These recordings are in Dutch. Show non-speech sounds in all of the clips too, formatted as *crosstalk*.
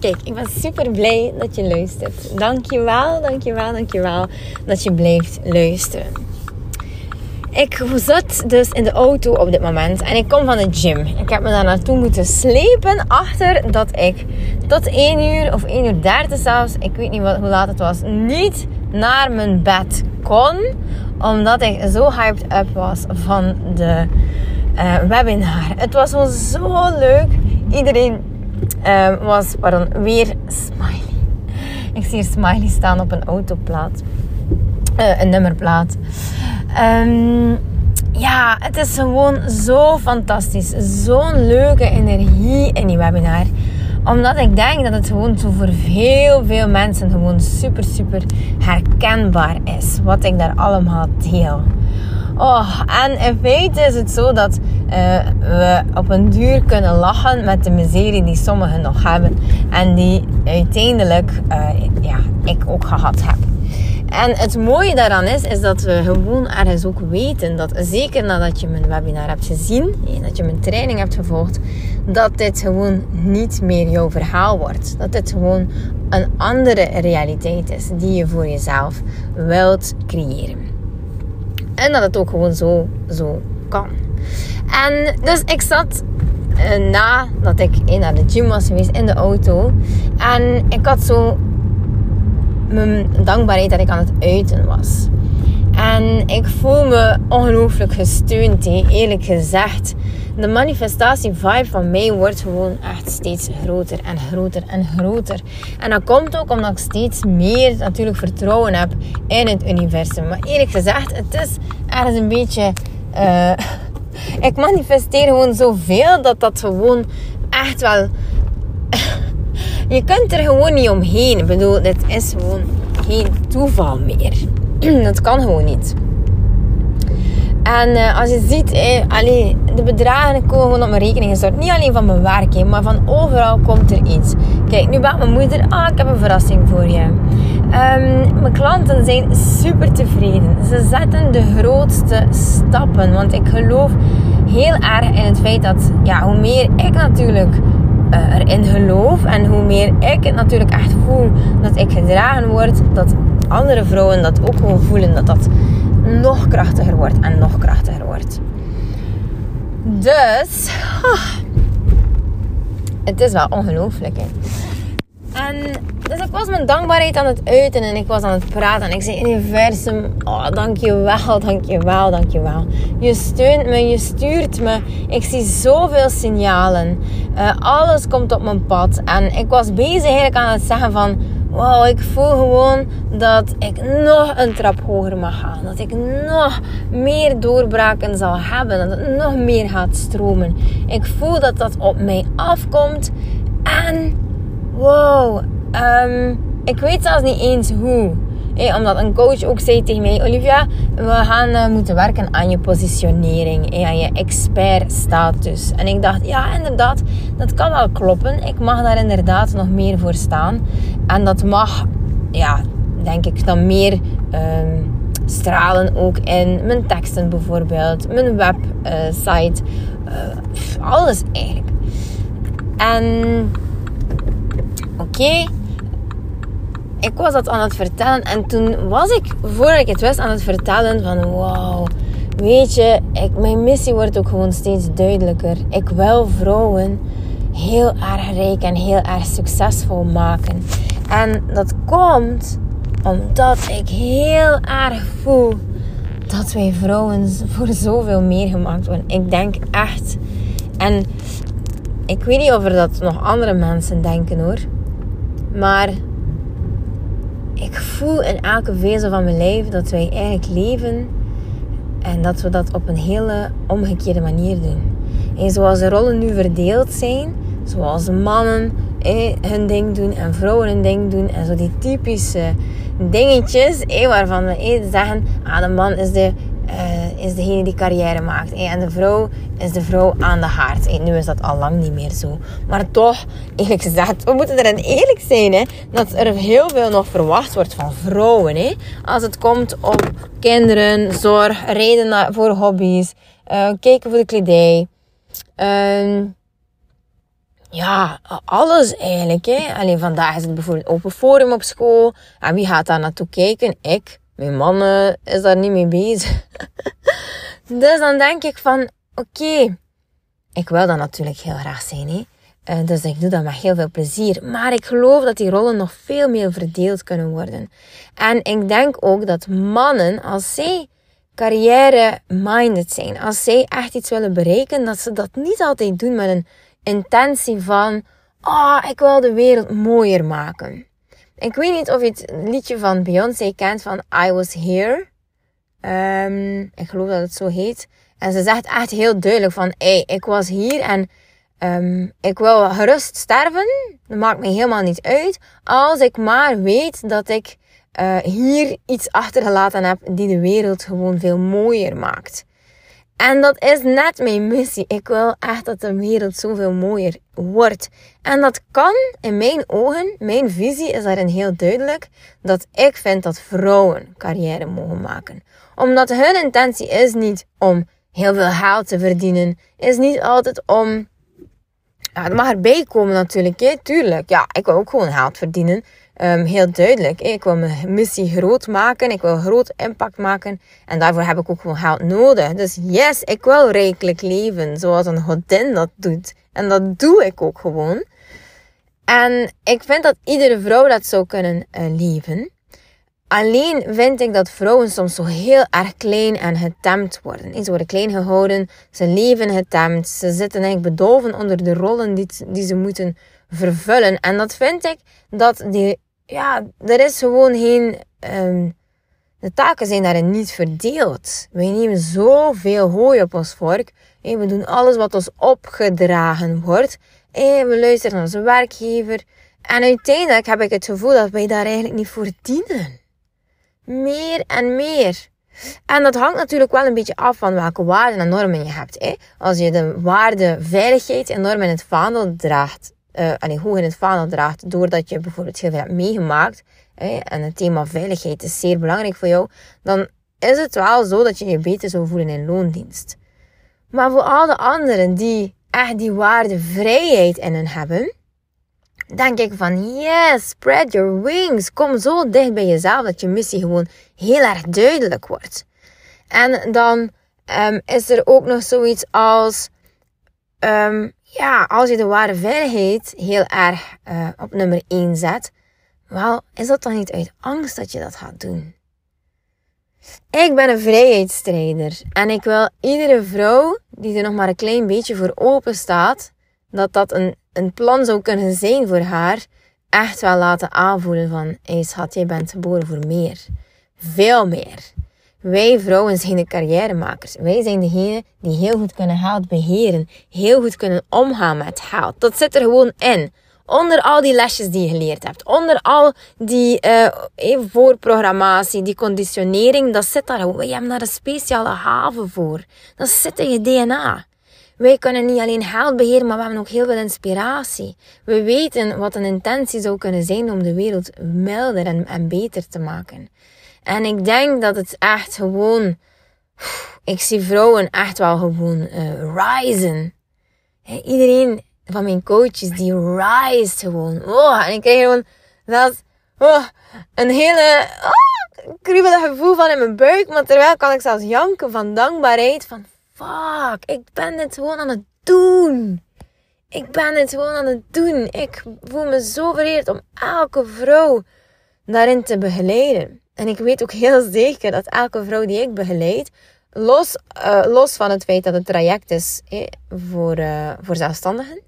Kijk, ik ben super blij dat je luistert. Dankjewel, dankjewel, dankjewel dat je blijft luisteren. Ik zat dus in de auto op dit moment en ik kom van de gym. Ik heb me daar naartoe moeten slepen achter dat ik tot 1 uur of 1 uur 30 zelfs, ik weet niet wat, hoe laat het was, niet naar mijn bed kon. Omdat ik zo hyped up was van de uh, webinar. Het was gewoon zo leuk. Iedereen uh, was pardon, weer smiley. Ik zie hier smiley staan op een autoplaat. Uh, een nummerplaat. Um, ja, het is gewoon zo fantastisch. Zo'n leuke energie in die webinar. Omdat ik denk dat het gewoon zo voor heel veel mensen gewoon super, super herkenbaar is. Wat ik daar allemaal deel. Oh, en in feite is het zo dat uh, we op een duur kunnen lachen met de miserie die sommigen nog hebben. En die uiteindelijk uh, ja, ik ook gehad heb. En het mooie daaraan is, is dat we gewoon ergens ook weten dat, zeker nadat je mijn webinar hebt gezien, dat je mijn training hebt gevolgd, dat dit gewoon niet meer jouw verhaal wordt. Dat dit gewoon een andere realiteit is die je voor jezelf wilt creëren. En dat het ook gewoon zo, zo kan. En dus ik zat uh, nadat ik naar de gym was geweest in de auto. En ik had zo mijn dankbaarheid dat ik aan het uiten was. En ik voel me ongelooflijk gesteund. He. Eerlijk gezegd. De manifestatie-vibe van mij wordt gewoon echt steeds groter en groter en groter. En dat komt ook omdat ik steeds meer natuurlijk vertrouwen heb in het universum. Maar eerlijk gezegd, het is ergens een beetje... Uh, *laughs* ik manifesteer gewoon zoveel dat dat gewoon echt wel... *laughs* Je kunt er gewoon niet omheen. Ik bedoel, dit is gewoon geen toeval meer. *clears throat* dat kan gewoon niet. En uh, als je ziet, eh, de bedragen komen gewoon op mijn rekening gestort. Niet alleen van mijn werk, maar van overal komt er iets. Kijk, nu bent mijn moeder, ah, ik heb een verrassing voor je. Um, mijn klanten zijn super tevreden. Ze zetten de grootste stappen. Want ik geloof heel erg in het feit dat, ja, hoe meer ik natuurlijk uh, erin geloof en hoe meer ik het natuurlijk echt voel dat ik gedragen word, dat andere vrouwen dat ook gewoon voelen, dat dat nog krachtiger wordt en nog krachtiger wordt. Dus, het is wel ongelooflijk. En dus ik was mijn dankbaarheid aan het uiten en ik was aan het praten. En ik zei, universum, oh, dankjewel, dankjewel, dankjewel. Je steunt me, je stuurt me. Ik zie zoveel signalen. Uh, alles komt op mijn pad. En ik was bezig eigenlijk aan het zeggen van... Wow, ik voel gewoon dat ik nog een trap hoger mag gaan. Dat ik nog meer doorbraken zal hebben. Dat het nog meer gaat stromen. Ik voel dat dat op mij afkomt. En wow, um, ik weet zelfs niet eens hoe. Omdat een coach ook zei tegen mij: Olivia, we gaan uh, moeten werken aan je positionering, en aan je expertstatus. En ik dacht: ja, inderdaad, dat kan wel kloppen. Ik mag daar inderdaad nog meer voor staan. En dat mag, ja, denk ik, dan meer um, stralen ook in mijn teksten bijvoorbeeld, mijn website, uh, uh, alles eigenlijk. En oké, ik was dat aan het vertellen en toen was ik, voordat ik het wist, aan het vertellen van wow, weet je, ik, mijn missie wordt ook gewoon steeds duidelijker. Ik wil vrouwen heel erg rijk en heel erg succesvol maken. En dat komt omdat ik heel erg voel dat wij vrouwen voor zoveel meer gemaakt worden. Ik denk echt. En ik weet niet of er dat nog andere mensen denken hoor. Maar voel in elke vezel van mijn lijf dat wij eigenlijk leven en dat we dat op een hele omgekeerde manier doen. En zoals de rollen nu verdeeld zijn, zoals mannen hun ding doen en vrouwen hun ding doen en zo die typische dingetjes waarvan we zeggen, ah, de man is, de, is degene die carrière maakt. Eh, en de vrouw is de vrouw aan de haard. Eh, nu is dat al lang niet meer zo. Maar toch, eerlijk gezegd, we moeten erin eerlijk zijn. Hè, dat er heel veel nog verwacht wordt van vrouwen. Hè, als het komt op kinderen, zorg, reden voor hobby's, uh, kijken voor de kledij. Uh, ja, alles eigenlijk. Hè. Alleen vandaag is het bijvoorbeeld open forum op school. En wie gaat daar naartoe kijken? Ik. Mijn man is daar niet mee bezig. *laughs* dus dan denk ik van, oké, ik wil dat natuurlijk heel graag zijn. Hè. Uh, dus ik doe dat met heel veel plezier. Maar ik geloof dat die rollen nog veel meer verdeeld kunnen worden. En ik denk ook dat mannen, als zij carrière-minded zijn, als zij echt iets willen bereiken, dat ze dat niet altijd doen met een intentie van, ah, ik wil de wereld mooier maken. Ik weet niet of je het liedje van Beyoncé kent van I Was Here. Um, ik geloof dat het zo heet. En ze zegt echt heel duidelijk van, ik was hier en um, ik wil gerust sterven. Dat maakt me helemaal niet uit. Als ik maar weet dat ik uh, hier iets achtergelaten heb die de wereld gewoon veel mooier maakt. En dat is net mijn missie. Ik wil echt dat de wereld zoveel mooier wordt. En dat kan in mijn ogen, mijn visie is daarin heel duidelijk, dat ik vind dat vrouwen carrière mogen maken. Omdat hun intentie is niet om heel veel geld te verdienen, is niet altijd om. Ja, het mag erbij komen natuurlijk, hè? tuurlijk. Ja, ik wil ook gewoon geld verdienen. Um, heel duidelijk. Ik wil mijn missie groot maken. Ik wil groot impact maken. En daarvoor heb ik ook gewoon geld nodig. Dus yes, ik wil rijkelijk leven. Zoals een godin dat doet. En dat doe ik ook gewoon. En ik vind dat iedere vrouw dat zou kunnen uh, leven. Alleen vind ik dat vrouwen soms zo heel erg klein en getemd worden. Ze worden klein gehouden, ze leven getemd, ze zitten eigenlijk bedolven onder de rollen die, die ze moeten vervullen. En dat vind ik dat die ja, er is gewoon geen. Um, de taken zijn daarin niet verdeeld. Wij nemen zoveel hooi op ons vork. We doen alles wat ons opgedragen wordt. We luisteren naar onze werkgever. En uiteindelijk heb ik het gevoel dat wij daar eigenlijk niet voor dienen. Meer en meer. En dat hangt natuurlijk wel een beetje af van welke waarden en normen je hebt. Hè? Als je de waarde veiligheid enorm in het vaandel draagt, uh, allee, hoog in het vaandel draagt, doordat je bijvoorbeeld heel veel hebt meegemaakt, hè, en het thema veiligheid is zeer belangrijk voor jou, dan is het wel zo dat je je beter zou voelen in loondienst. Maar voor al de anderen die echt die waarde vrijheid in hun hebben, denk ik van yes, spread your wings. Kom zo dicht bij jezelf dat je missie gewoon heel erg duidelijk wordt. En dan um, is er ook nog zoiets als um, ja, als je de ware veiligheid heel erg uh, op nummer 1 zet, wel, is dat dan niet uit angst dat je dat gaat doen? Ik ben een vrijheidsstrijder en ik wil iedere vrouw die er nog maar een klein beetje voor open staat, dat dat een, een plan zou kunnen zijn voor haar, echt wel laten aanvoelen van, hé schat, jij bent geboren voor meer. Veel meer. Wij vrouwen zijn de carrièremakers. Wij zijn degene die heel goed kunnen geld beheren. Heel goed kunnen omgaan met geld. Dat zit er gewoon in. Onder al die lesjes die je geleerd hebt. Onder al die uh, voorprogrammatie, die conditionering. Dat zit daar gewoon. Je hebt daar een speciale haven voor. Dat zit in je DNA. Wij kunnen niet alleen geld beheren, maar we hebben ook heel veel inspiratie. We weten wat een intentie zou kunnen zijn om de wereld milder en, en beter te maken. En ik denk dat het echt gewoon. Ik zie vrouwen echt wel gewoon uh, risen. iedereen van mijn coaches die rise gewoon. Oh, en ik krijg gewoon dat. Oh, een hele. Oh, kriebelig gevoel van in mijn buik. Maar terwijl kan ik zelfs janken van dankbaarheid. Van fuck, ik ben dit gewoon aan het doen. Ik ben dit gewoon aan het doen. Ik voel me zo vereerd om elke vrouw daarin te begeleiden. En ik weet ook heel zeker dat elke vrouw die ik begeleid, los, uh, los van het feit dat het traject is voor, uh, voor zelfstandigen,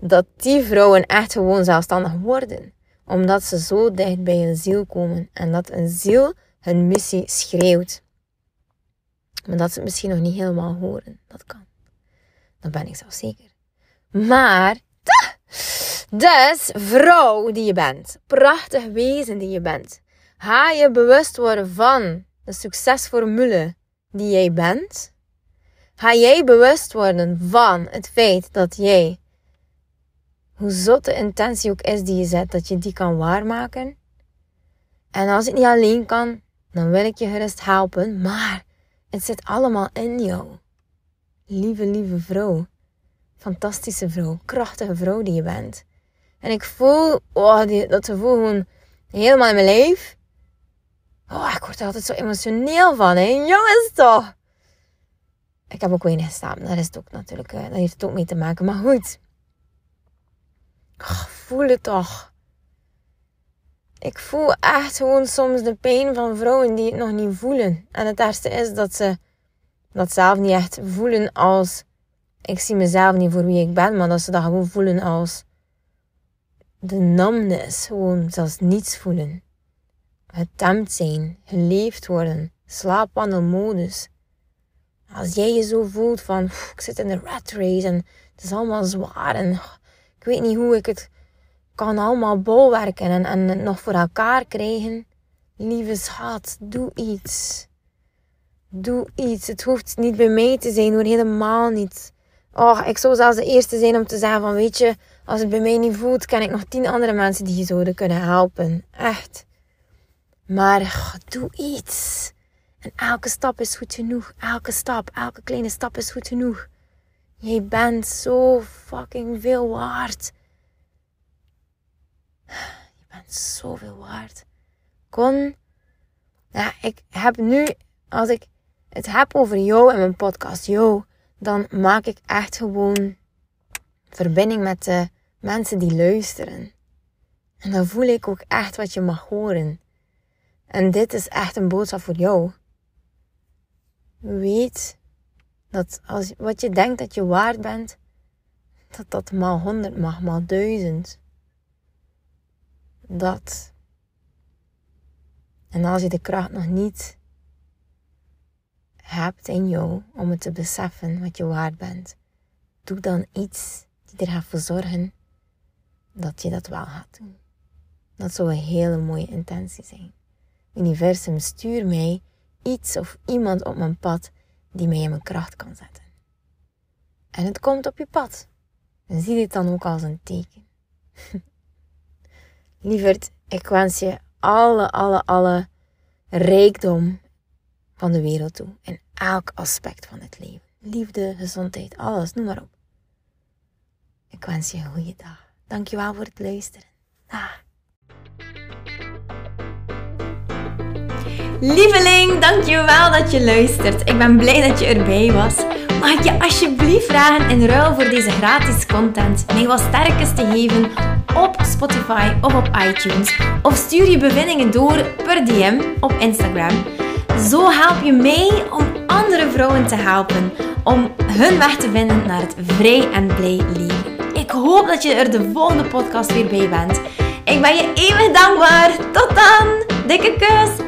dat die vrouwen echt gewoon zelfstandig worden. Omdat ze zo dicht bij hun ziel komen en dat een ziel hun missie schreeuwt. Maar dat ze het misschien nog niet helemaal horen. Dat kan. Dat ben ik zelf zeker. Maar, dus, vrouw die je bent, prachtig wezen die je bent, Ga je bewust worden van de succesformule die jij bent? Ga jij bewust worden van het feit dat jij, hoe zot de intentie ook is die je zet, dat je die kan waarmaken? En als het niet alleen kan, dan wil ik je gerust helpen, maar het zit allemaal in jou. Lieve, lieve vrouw. Fantastische vrouw. Krachtige vrouw die je bent. En ik voel oh, dat gevoel gewoon helemaal in mijn lijf. Oh, ik word er altijd zo emotioneel van, hè. Jongens toch. Ik heb ook weinig gestaan. Dat. Dat heeft het ook mee te maken. Maar goed. Oh, voel het toch. Ik voel echt gewoon soms de pijn van vrouwen die het nog niet voelen. En het ergste is dat ze dat zelf niet echt voelen als... Ik zie mezelf niet voor wie ik ben, maar dat ze dat gewoon voelen als... De numbness, gewoon zelfs niets voelen. Getemd zijn, geleefd worden, slaapwandelmodus. Als jij je zo voelt van, ik zit in de rat race en het is allemaal zwaar en ik weet niet hoe ik het kan allemaal bolwerken en, en nog voor elkaar krijgen. Lieve schat, doe iets. Doe iets. Het hoeft niet bij mij te zijn hoor, helemaal niet. Oh, ik zou zelfs de eerste zijn om te zeggen van, weet je, als het bij mij niet voelt, ken ik nog tien andere mensen die je zouden kunnen helpen. Echt. Maar doe iets. En elke stap is goed genoeg. Elke stap, elke kleine stap is goed genoeg. Jij bent zo fucking veel waard. Je bent zoveel waard. Kon. Ja, ik heb nu, als ik het heb over jou en mijn podcast, jou, dan maak ik echt gewoon verbinding met de mensen die luisteren. En dan voel ik ook echt wat je mag horen. En dit is echt een boodschap voor jou. Weet dat als, wat je denkt dat je waard bent, dat dat maal honderd mag, maal duizend dat. En als je de kracht nog niet hebt in jou om het te beseffen wat je waard bent, doe dan iets die er gaat voor zorgen dat je dat wel gaat doen. Dat zou een hele mooie intentie zijn. Universum, stuur mij iets of iemand op mijn pad die mij in mijn kracht kan zetten. En het komt op je pad. En zie dit dan ook als een teken. *laughs* Lieverd, ik wens je alle, alle, alle rijkdom van de wereld toe. In elk aspect van het leven. Liefde, gezondheid, alles, noem maar op. Ik wens je een goede dag. Dankjewel voor het luisteren. Dag. Lieveling, dankjewel dat je luistert. Ik ben blij dat je erbij was. Mag ik je alsjeblieft vragen in ruil voor deze gratis content mij wat sterkes te geven op Spotify of op iTunes. Of stuur je bevindingen door per DM op Instagram. Zo help je mij om andere vrouwen te helpen om hun weg te vinden naar het vrij en blij leven. Ik hoop dat je er de volgende podcast weer bij bent. Ik ben je eeuwig dankbaar. Tot dan. Dikke kus.